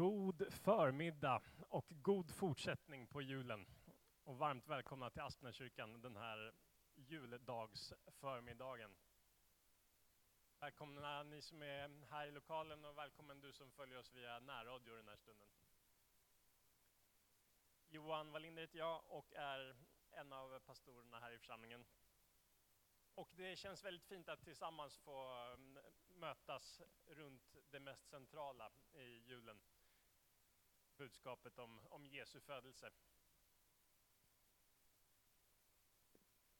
God förmiddag och god fortsättning på julen. Och varmt välkomna till Aspnäskyrkan den här juldagsförmiddagen. Välkomna ni som är här i lokalen och välkommen du som följer oss via närradio den här stunden. Johan Wallinder heter jag och är en av pastorerna här i församlingen. Och det känns väldigt fint att tillsammans få mm, mötas runt det mest centrala i julen. Budskapet om, om Jesu födelse.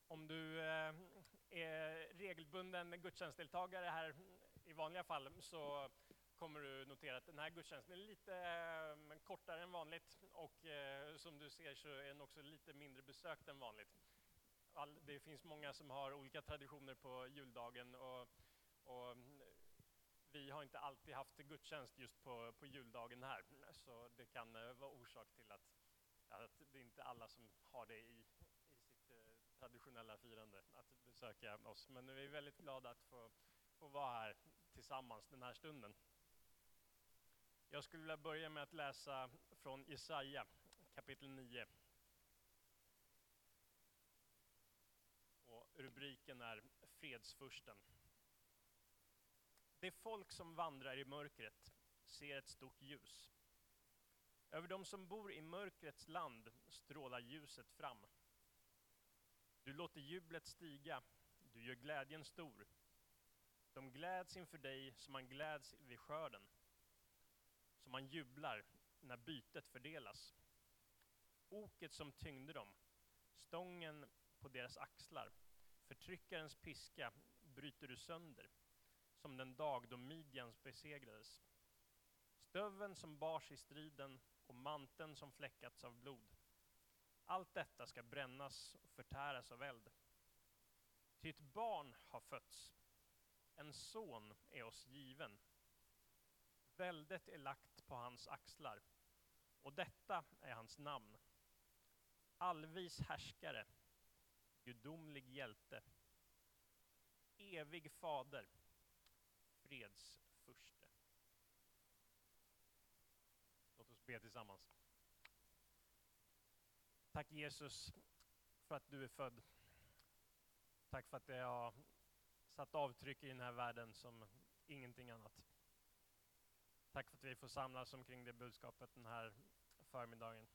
Om du eh, är regelbunden gudstjänstdeltagare här i vanliga fall så kommer du notera att den här gudstjänsten är lite eh, kortare än vanligt och eh, som du ser så är den också lite mindre besökt än vanligt all, det finns många som har olika traditioner på juldagen och, och vi har inte alltid haft gudstjänst just på, på juldagen här, så det kan eh, vara orsak till att, att det är inte alla som har det i, i sitt eh, traditionella firande, att besöka oss. Men vi är väldigt glada att få, få vara här tillsammans den här stunden. Jag skulle vilja börja med att läsa från Jesaja kapitel 9, rubriken är Fredsfursten. Det folk som vandrar i mörkret ser ett stort ljus. Över dem som bor i mörkrets land strålar ljuset fram. Du låter jublet stiga, du gör glädjen stor. De gläds inför dig som man gläds vid skörden, som man jublar när bytet fördelas. Oket som tyngde dem, stången på deras axlar, Förtryckarens piska bryter du sönder, som den dag då Midjans besegrades. Stöven som bars i striden och manteln som fläckats av blod. Allt detta ska brännas och förtäras av eld. Ty ett barn har fötts, en son är oss given. Väldet är lagt på hans axlar, och detta är hans namn. Allvis härskare, gudomlig hjälte, evig fader, fredsförste. Låt oss be tillsammans. Tack Jesus för att du är född. Tack för att det har satt avtryck i den här världen som ingenting annat. Tack för att vi får samlas omkring det budskapet den här förmiddagen.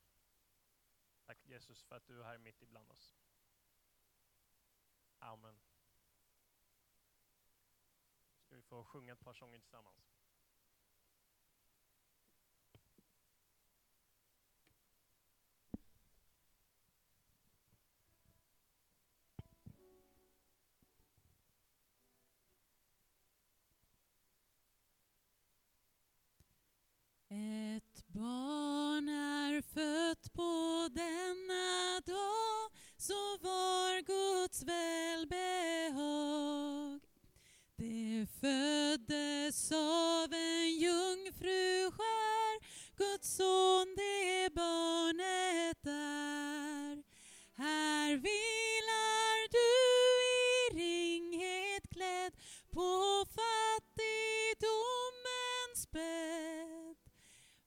Tack Jesus för att du är här mitt ibland oss. Amen. Ska vi få sjunga ett par sånger tillsammans. Vilar du i ringhet klädd på fattigdomens bädd.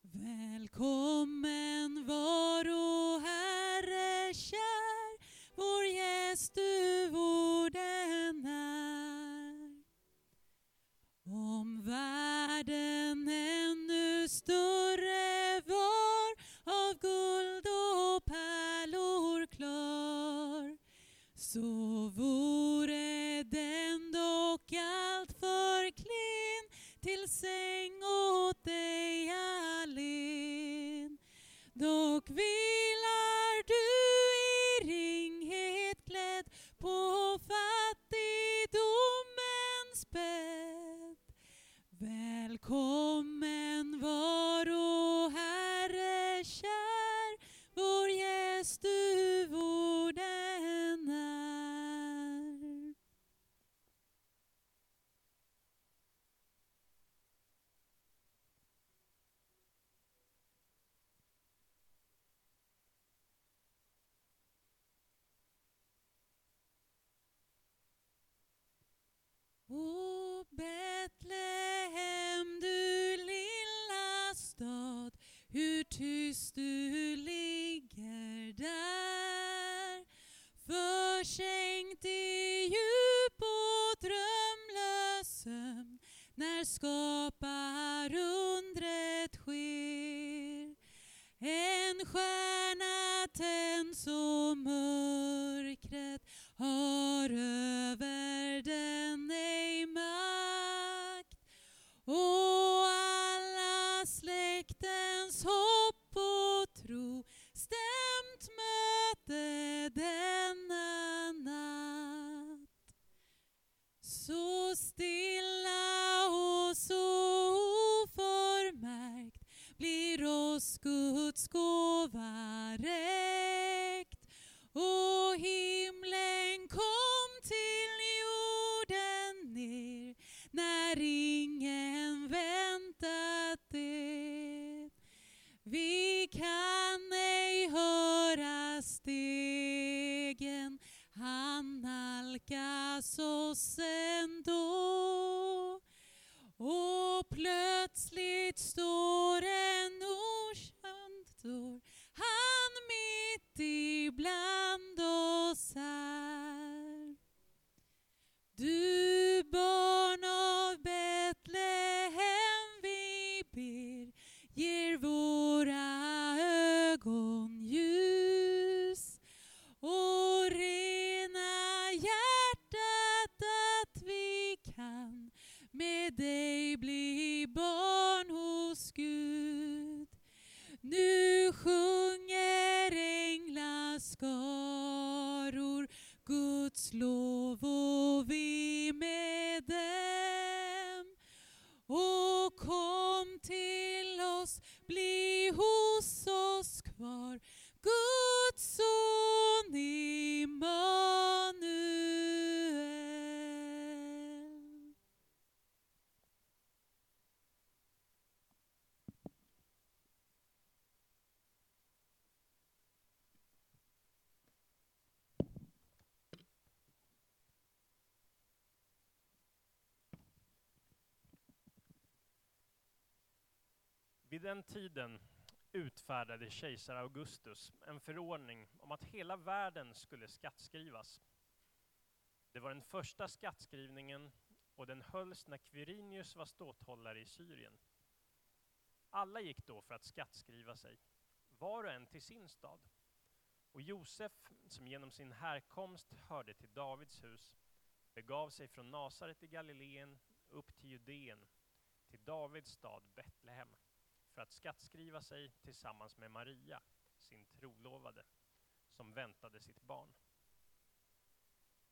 Välkommen var, o Herre kär, vår gäst du när Guds Vid den tiden utfärdade kejsar Augustus en förordning om att hela världen skulle skattskrivas. Det var den första skattskrivningen och den hölls när Quirinius var ståthållare i Syrien. Alla gick då för att skattskriva sig, var och en till sin stad. Och Josef, som genom sin härkomst hörde till Davids hus, begav sig från Nasaret i Galileen upp till Judeen, till Davids stad Betlehem för att skattskriva sig tillsammans med Maria, sin trolovade, som väntade sitt barn.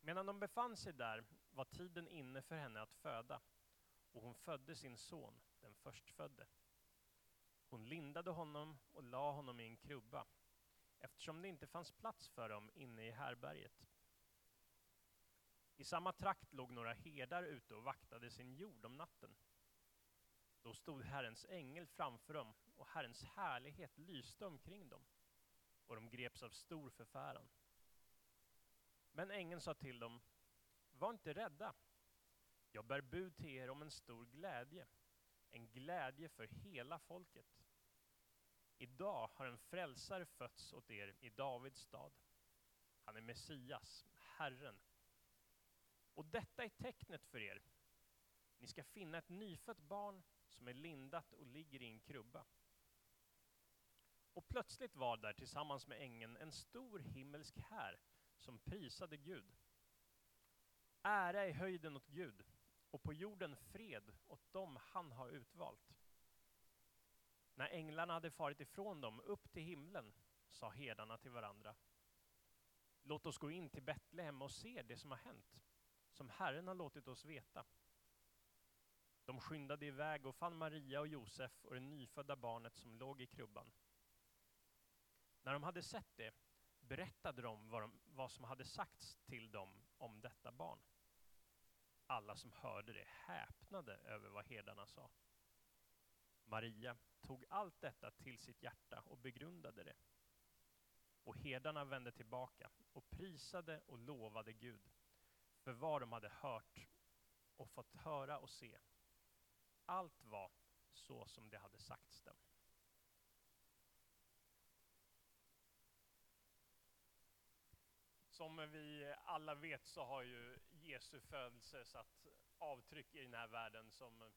Medan de befann sig där var tiden inne för henne att föda och hon födde sin son, den förstfödde. Hon lindade honom och la honom i en krubba eftersom det inte fanns plats för dem inne i härberget. I samma trakt låg några herdar ute och vaktade sin jord om natten. Då stod Herrens ängel framför dem och Herrens härlighet lyste omkring dem och de greps av stor förfäran. Men ängeln sa till dem, var inte rädda. Jag bär bud till er om en stor glädje, en glädje för hela folket. Idag har en frälsare fötts åt er i Davids stad. Han är Messias, Herren. Och detta är tecknet för er. Ni ska finna ett nyfött barn som är lindat och ligger i en krubba. Och plötsligt var där tillsammans med ängeln en stor himmelsk här som prisade Gud. Ära i höjden åt Gud och på jorden fred åt dem han har utvalt. När änglarna hade farit ifrån dem upp till himlen sa herdarna till varandra. Låt oss gå in till Betlehem och se det som har hänt, som Herren har låtit oss veta. De skyndade iväg och fann Maria och Josef och det nyfödda barnet som låg i krubban. När de hade sett det berättade de vad, de vad som hade sagts till dem om detta barn. Alla som hörde det häpnade över vad herdarna sa. Maria tog allt detta till sitt hjärta och begrundade det. Och herdarna vände tillbaka och prisade och lovade Gud för vad de hade hört och fått höra och se. Allt var så som det hade sagts dem. Som vi alla vet så har ju Jesu födelse satt avtryck i den här världen som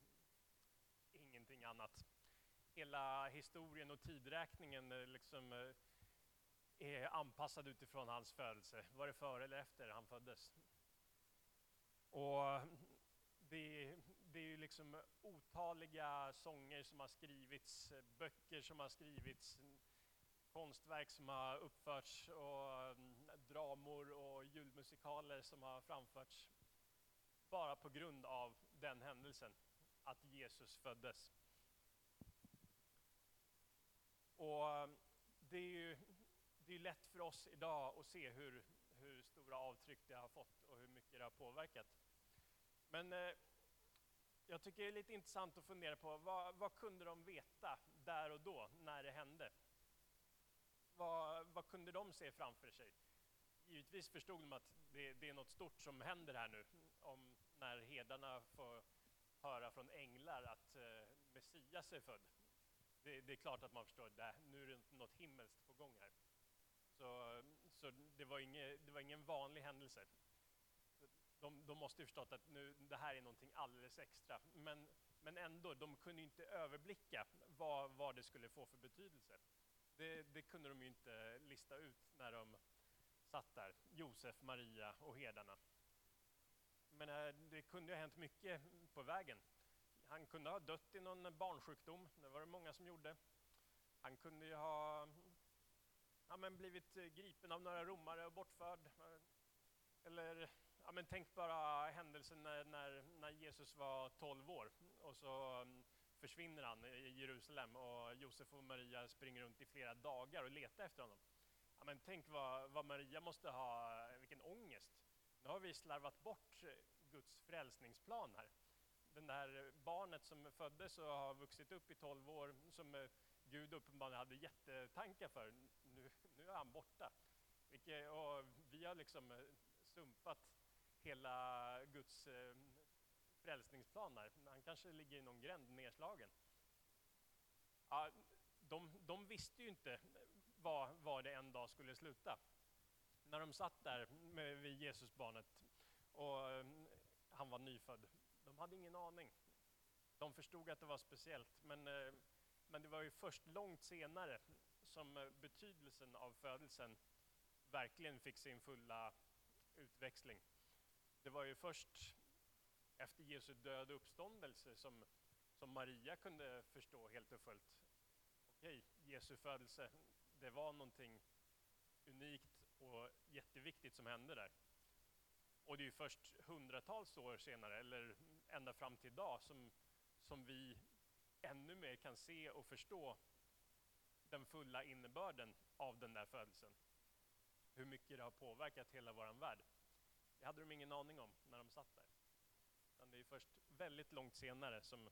ingenting annat. Hela historien och tidräkningen eh, liksom eh, är anpassad utifrån hans födelse. Var det före eller efter han föddes? Och det, det är ju liksom otaliga sånger som har skrivits, böcker som har skrivits, konstverk som har uppförts och mm, dramor och julmusikaler som har framförts bara på grund av den händelsen, att Jesus föddes. Och mm, det är ju det är lätt för oss idag att se hur, hur stora avtryck det har fått och hur mycket det har påverkat. Men eh, jag tycker det är lite intressant att fundera på vad, vad kunde de veta där och då när det hände? Vad, vad kunde de se framför sig? Givetvis förstod de att det, det, är något stort som händer här nu, om när hedarna får höra från änglar att eh, Messias är född. Det, det, är klart att man förstår, att nu är det något himmelskt på gång här. Så, så det, var inge, det var ingen vanlig händelse. De, de måste ju förstått att nu, det här är någonting alldeles extra. Men, men ändå, de kunde inte överblicka vad, vad det skulle få för betydelse. Det, det kunde de ju inte lista ut när de satt där, Josef, Maria och herdarna. Men eh, det kunde ha hänt mycket på vägen. Han kunde ha dött i någon barnsjukdom, det var det många som gjorde. Han kunde ju ha ja, men blivit eh, gripen av några romare och bortförd. Ja, men tänk bara händelsen när, när, när Jesus var 12 år och så mm, försvinner han i Jerusalem och Josef och Maria springer runt i flera dagar och letar efter honom. Ja, men tänk vad, vad Maria måste ha, vilken ångest. Nu har vi slarvat bort eh, Guds frälsningsplan här. Den där barnet som föddes och har vuxit upp i 12 år, som eh, Gud uppenbarligen hade jättetankar för, nu, nu är han borta. Och vi har liksom eh, sumpat hela Guds eh, frälsningsplan där. Han kanske ligger i någon gränd nedslagen. Ja, de, de visste ju inte var, var det en dag skulle sluta. När de satt där med, vid Jesusbarnet och eh, han var nyfödd, de hade ingen aning. De förstod att det var speciellt, men, eh, men det var ju först långt senare som eh, betydelsen av födelsen verkligen fick sin fulla utväxling. Det var ju först efter Jesu död och uppståndelse som, som Maria kunde förstå helt och fullt. Okej, Jesu födelse, det var någonting unikt och jätteviktigt som hände där. Och det är ju först hundratals år senare, eller ända fram till idag, som, som vi ännu mer kan se och förstå den fulla innebörden av den där födelsen. Hur mycket det har påverkat hela vår värld. Det hade de ingen aning om när de satt där. Utan det är först väldigt långt senare som,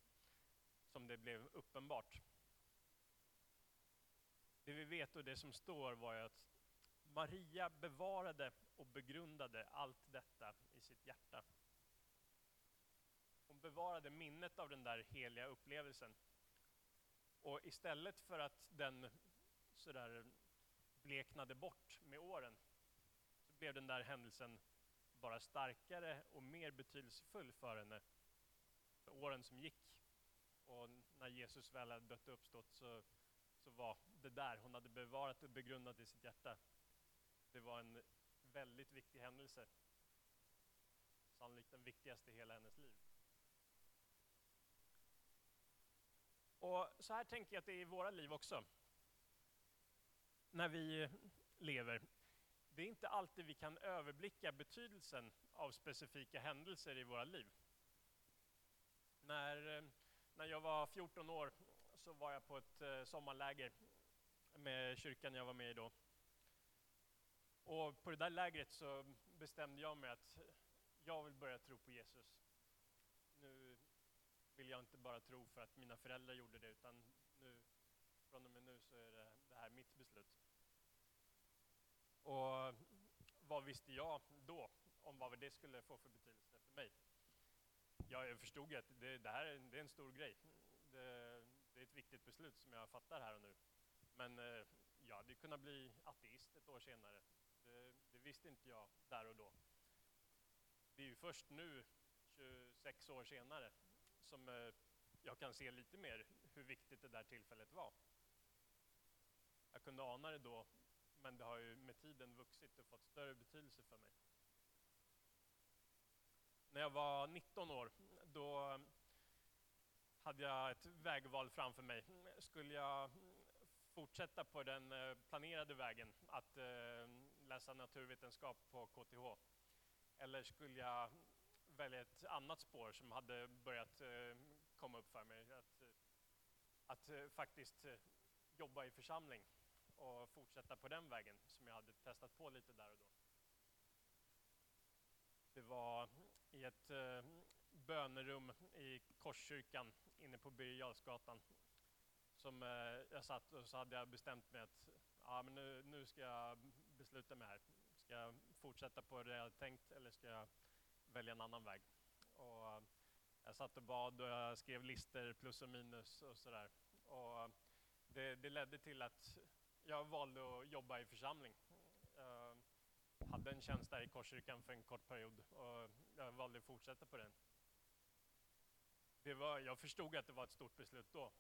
som det blev uppenbart. Det vi vet och det som står var ju att Maria bevarade och begrundade allt detta i sitt hjärta. Hon bevarade minnet av den där heliga upplevelsen. Och istället för att den sådär bleknade bort med åren så blev den där händelsen bara starkare och mer betydelsefull för henne för åren som gick. Och när Jesus väl hade dött och uppstått så, så var det där hon hade bevarat och begrundat i sitt hjärta. Det var en väldigt viktig händelse. Sannolikt den viktigaste i hela hennes liv. Och så här tänker jag att det är i våra liv också. När vi lever det är inte alltid vi kan överblicka betydelsen av specifika händelser i våra liv. När, eh, när jag var 14 år så var jag på ett eh, sommarläger med kyrkan jag var med i då. Och på det där lägret så bestämde jag mig att jag vill börja tro på Jesus. Nu vill jag inte bara tro för att mina föräldrar gjorde det, utan nu, från och med nu så är det, det här mitt beslut. Och vad visste jag då om vad det skulle få för betydelse för mig? Ja, jag förstod att det, det här är, det är en stor grej. Det, det, är ett viktigt beslut som jag fattar här och nu. Men eh, jag hade kunnat bli ateist ett år senare. Det, det, visste inte jag där och då. Det är ju först nu, 26 år senare, som eh, jag kan se lite mer hur viktigt det där tillfället var. Jag kunde ana det då, men det har ju med tiden vuxit och fått större betydelse för mig. När jag var 19 år, då mm, hade jag ett vägval framför mig. Skulle jag mm, fortsätta på den eh, planerade vägen att eh, läsa naturvetenskap på KTH? Eller skulle jag mm, välja ett annat spår som hade börjat eh, komma upp för mig? Att, att faktiskt jobba i församling och fortsätta på den vägen som jag hade testat på lite där och då. Det var i ett eh, bönerum i Korskyrkan inne på Birger som eh, jag satt och så hade jag bestämt mig att ja, men nu, nu ska jag besluta mig här. Ska jag fortsätta på det jag tänkt eller ska jag välja en annan väg? Och eh, jag satt och bad och jag skrev listor plus och minus och sådär. Och eh, det, det ledde till att jag valde att jobba i församling. Jag hade en tjänst där i Korskyrkan för en kort period och jag valde att fortsätta på den det var, jag förstod att det var ett stort beslut då.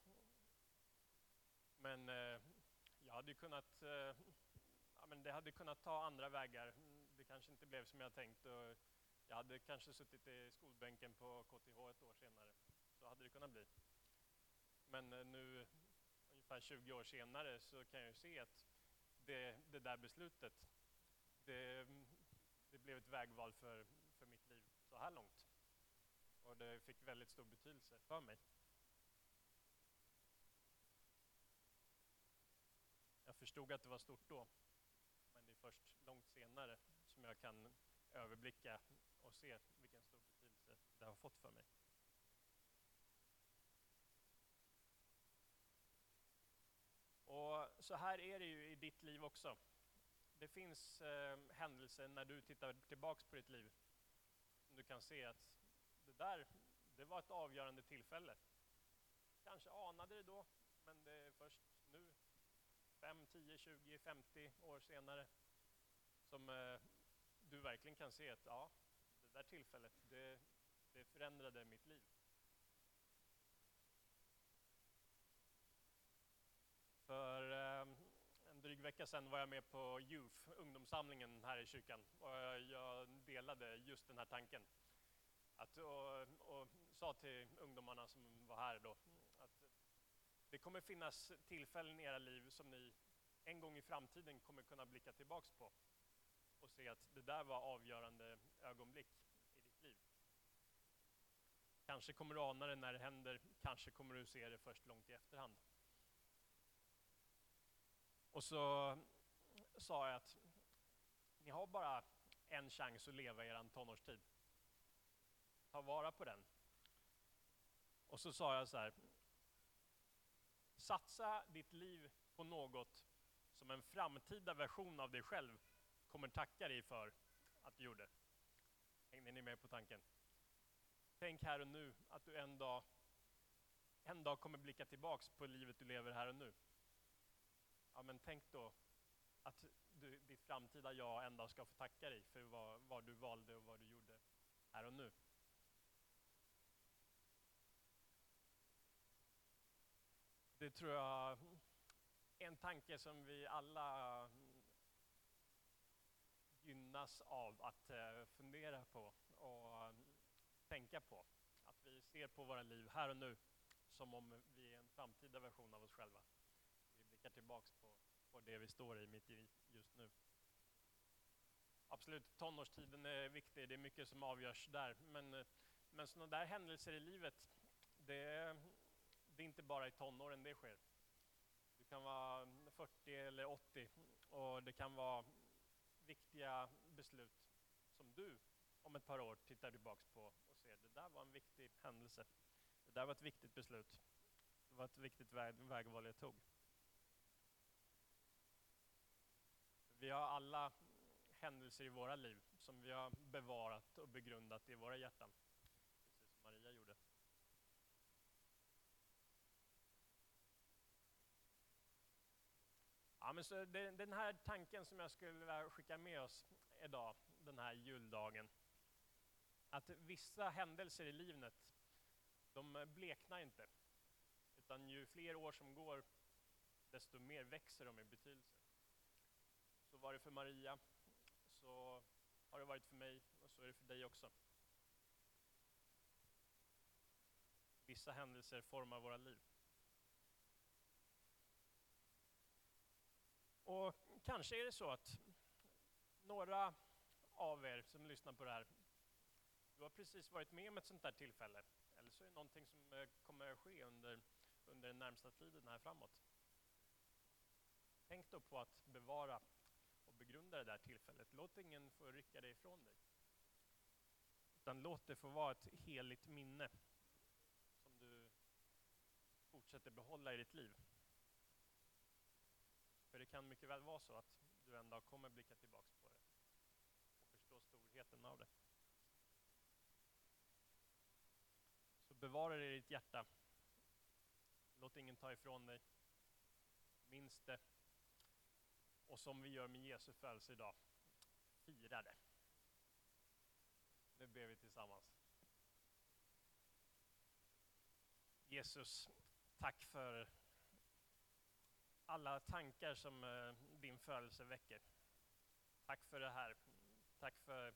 Men eh, jag hade kunnat, eh, ja, men det hade kunnat ta andra vägar. Det kanske inte blev som jag tänkt. Och jag hade kanske suttit i skolbänken på KTH ett år senare. Så hade det kunnat bli. Men eh, nu, ungefär 20 år senare, så kan jag ju se att det, det där beslutet, det, det blev ett vägval för, för mitt liv så här långt och det fick väldigt stor betydelse för mig. Jag förstod att det var stort då, men det är först långt senare som jag kan överblicka och se vilken stor betydelse det har fått för mig. Och så här är det ju i ditt liv också. Det finns eh, händelser när du tittar tillbaks på ditt liv som du kan se att det där, det var ett avgörande tillfälle. Kanske anade det då, men det är först nu, 5, 10, 20, 50 år senare, som eh, du verkligen kan se att ja, det där tillfället, det, det förändrade mitt liv. För eh, en dryg vecka sedan var jag med på Youth, ungdomssamlingen här i kyrkan, och jag delade just den här tanken. Att, och, och sa till ungdomarna som var här då att det kommer finnas tillfällen i era liv som ni en gång i framtiden kommer kunna blicka tillbaks på och se att det där var avgörande ögonblick i ditt liv. Kanske kommer du ana det när det händer, kanske kommer du se det först långt i efterhand. Och så sa jag att ni har bara en chans att leva er tonårstid ta vara på den. Och så sa jag så här, satsa ditt liv på något som en framtida version av dig själv kommer tacka dig för att du gjorde. Hängde ni med på tanken? Tänk här och nu att du en dag, en dag kommer blicka tillbaks på livet du lever här och nu. Ja, men tänk då att du, ditt framtida jag en dag ska få tacka dig för vad, vad du valde och vad du gjorde här och nu. Det tror jag är en tanke som vi alla gynnas av att eh, fundera på och eh, tänka på. Att vi ser på våra liv här och nu som om vi är en framtida version av oss själva. Blickar tillbaks på, på det vi står i mitt i just nu. Absolut, tonårstiden är viktig, det är mycket som avgörs där. Men, eh, men sådana där händelser i livet, det det är inte bara i tonåren det sker. Du kan vara 40 eller 80 och det kan vara viktiga beslut som du om ett par år tittar tillbaks på och ser det där var en viktig händelse. Det där var ett viktigt beslut. Det var ett viktigt väg, vägval jag tog. Vi har alla händelser i våra liv som vi har bevarat och begrundat i våra hjärtan. Precis som Maria gjorde. Ja, men så det, den här tanken som jag skulle vilja skicka med oss idag, den här juldagen. Att vissa händelser i livet, de bleknar inte. Utan ju fler år som går, desto mer växer de i betydelse. Så var det för Maria, så har det varit för mig och så är det för dig också. Vissa händelser formar våra liv. Och kanske är det så att några av er som lyssnar på det här, du har precis varit med om ett sånt där tillfälle. Eller så är det någonting som eh, kommer att ske under, under den närmsta tiden här framåt. Tänk då på att bevara begrunda det där tillfället. Låt ingen få rycka det ifrån dig. Utan låt det få vara ett heligt minne som du fortsätter behålla i ditt liv. För det kan mycket väl vara så att du en dag kommer blicka tillbaks på det och förstå storheten av det. Så bevara det i ditt hjärta. Låt ingen ta ifrån dig. Minns det. Och som vi gör med Jesu födelse idag, fira det. Nu ber vi tillsammans. Jesus, tack för alla tankar som eh, din födelse väcker. Tack för det här. Tack för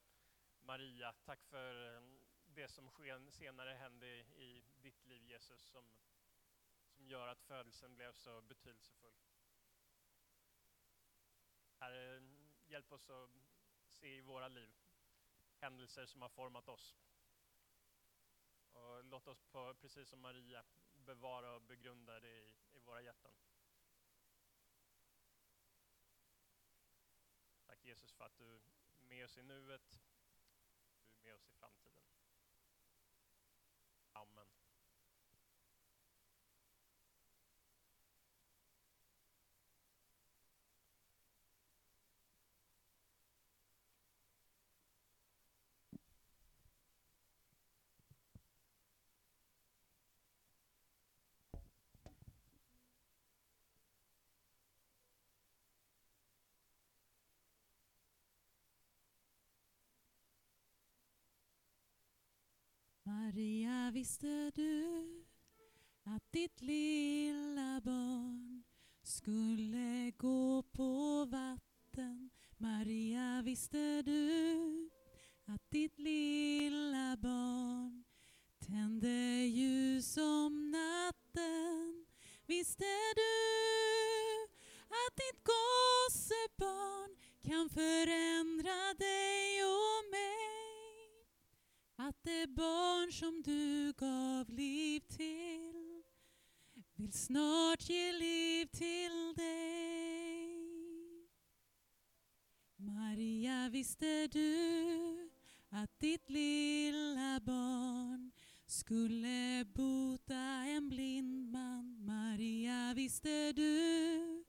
Maria. Tack för eh, det som senare hände i ditt liv Jesus som, som gör att födelsen blev så betydelsefull. Herre, hjälp oss att se i våra liv händelser som har format oss. Och låt oss, på, precis som Maria, bevara och begrunda det i, i våra hjärtan. Tack Jesus för att du är med oss i nuet, du är med oss i framtiden. Amen. Maria, visste du att ditt lilla barn skulle gå på vatten? Maria, visste du att ditt lilla barn som du gav liv till vill snart ge liv till dig. Maria, visste du att ditt lilla barn skulle bota en blind man? Maria, visste du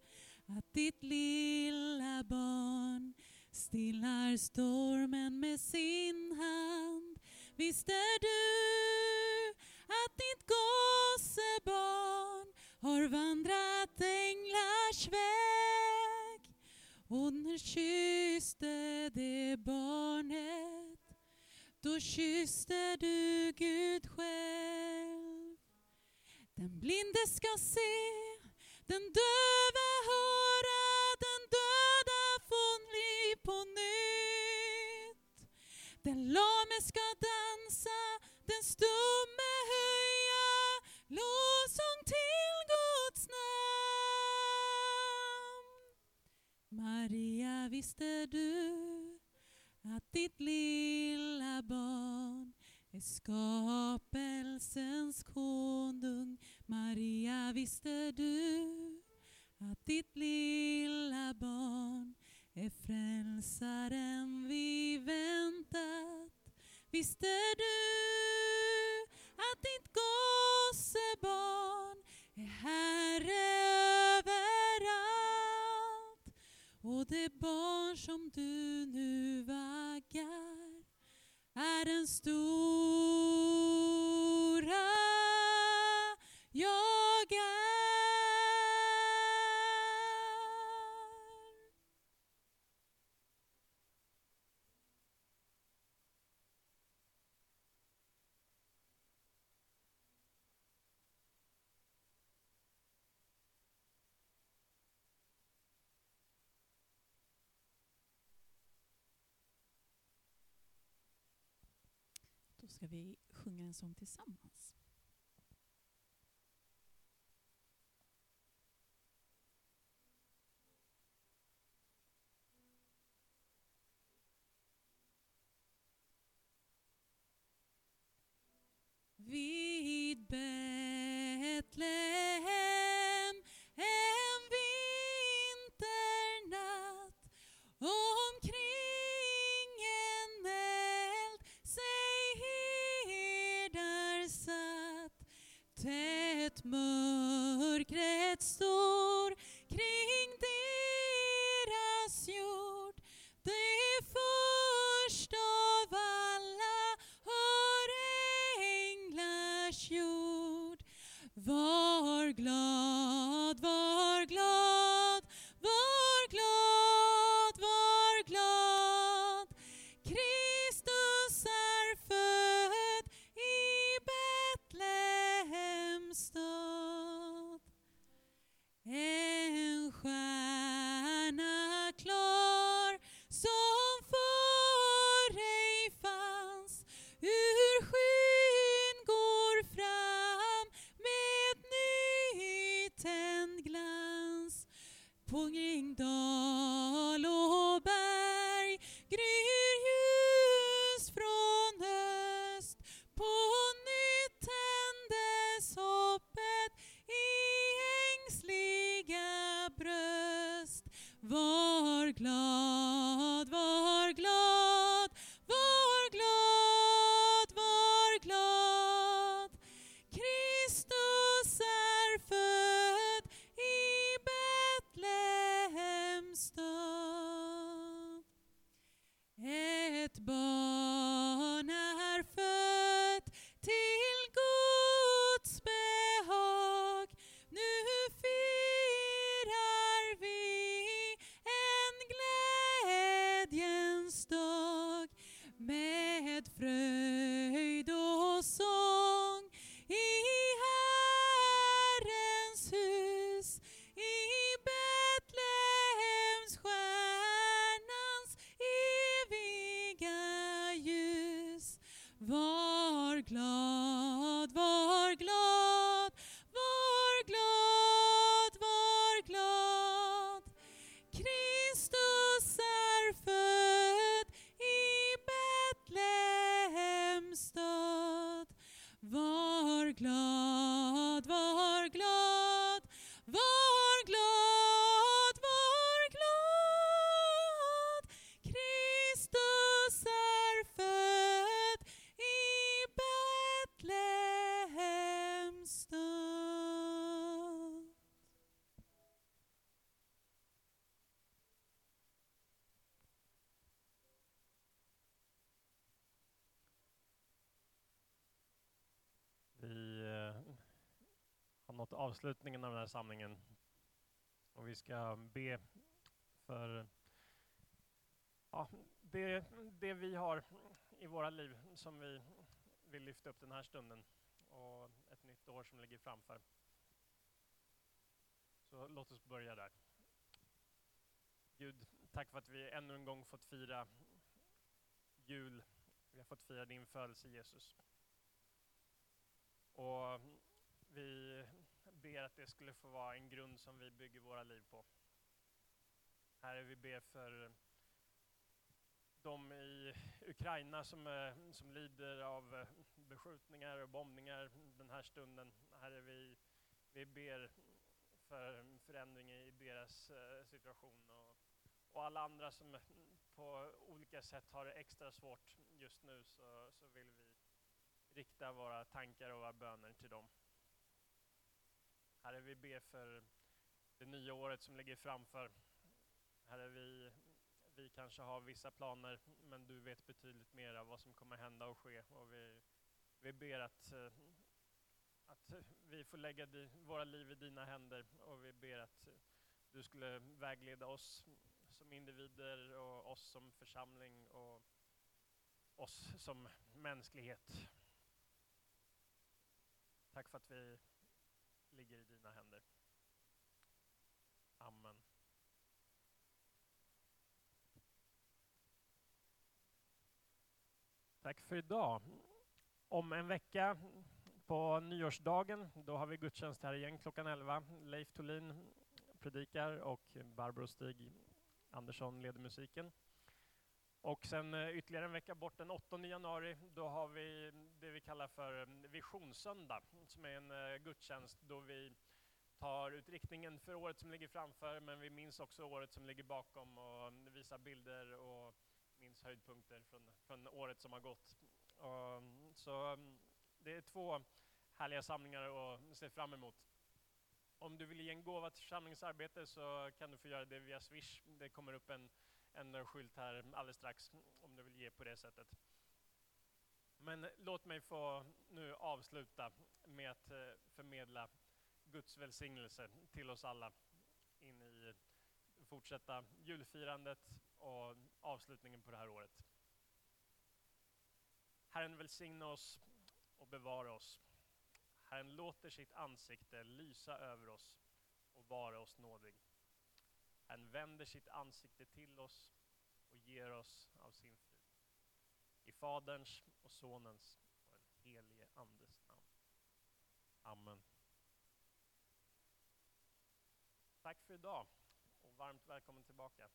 att ditt lilla barn stillar stormen med sin hand? Visste då kysste du Gud själv. Den blinde ska se, den döve höra, den döda få liv på nytt. Den lame ska dansa, den stumme höja lovsång till Guds namn. Maria, visste du att ditt lilla barn är skapelsens konung? Maria, visste du att ditt lilla barn är frälsaren vi väntat? Visste du att ditt gossebarn är Herre över och det barn som du nu vaggar är den stora. Jag ska vi sjunga en sång tillsammans. rythme Var glad, avslutningen av den här samlingen och vi ska be för ja, det, det vi har i våra liv som vi vill lyfta upp den här stunden och ett nytt år som ligger framför. Så låt oss börja där. Gud, tack för att vi ännu en gång fått fira jul. Vi har fått fira din födelse Jesus. Och vi ber att det skulle få vara en grund som vi bygger våra liv på. Herre, vi ber för eh, de i Ukraina som, eh, som lider av eh, beskjutningar och bombningar den här stunden. Herre, vi, vi ber för förändring i deras situation och, och alla andra som på olika sätt har det extra svårt just nu så, så vill vi rikta våra tankar och våra böner till dem. Herre, vi ber för det nya året som ligger framför. Herre, vi, vi kanske har vissa planer, men du vet betydligt mer av vad som kommer hända och ske. Och vi, vi ber att, eh, att vi får lägga di, våra liv i dina händer och vi ber att du skulle vägleda oss som individer och oss som församling och oss som mänsklighet. Tack för att vi ligger i dina händer. Amen. Tack för idag. Om en vecka på nyårsdagen, då har vi gudstjänst här igen klockan 11. Leif Tolin predikar och Barbro Stig Andersson leder musiken. Och sen eh, ytterligare en vecka bort, den 8 januari, då har vi det vi kallar för eh, Visionssöndag, som är en eh, gudstjänst då vi tar ut riktningen för året som ligger framför, men vi minns också året som ligger bakom och mm, visar bilder och minns höjdpunkter från, från året som har gått. Och, mm, så mm, det är två härliga samlingar att se fram emot. Om du vill ge en gåva till församlingsarbete så kan du få göra det via Swish. Det kommer upp en, en skylt här alldeles strax om du vill ge på det sättet. Men låt mig få nu avsluta med att eh, förmedla Guds välsignelse till oss alla in i fortsätta julfirandet och avslutningen på det här året. Herren välsigne oss och bevara oss. Herren låter sitt ansikte lysa över oss och vara oss nådig. Herren vänder sitt ansikte till oss och ger oss av sin frid. I Faderns och Sonens och den helige Andes namn. Amen. Tack för idag och varmt välkommen tillbaka.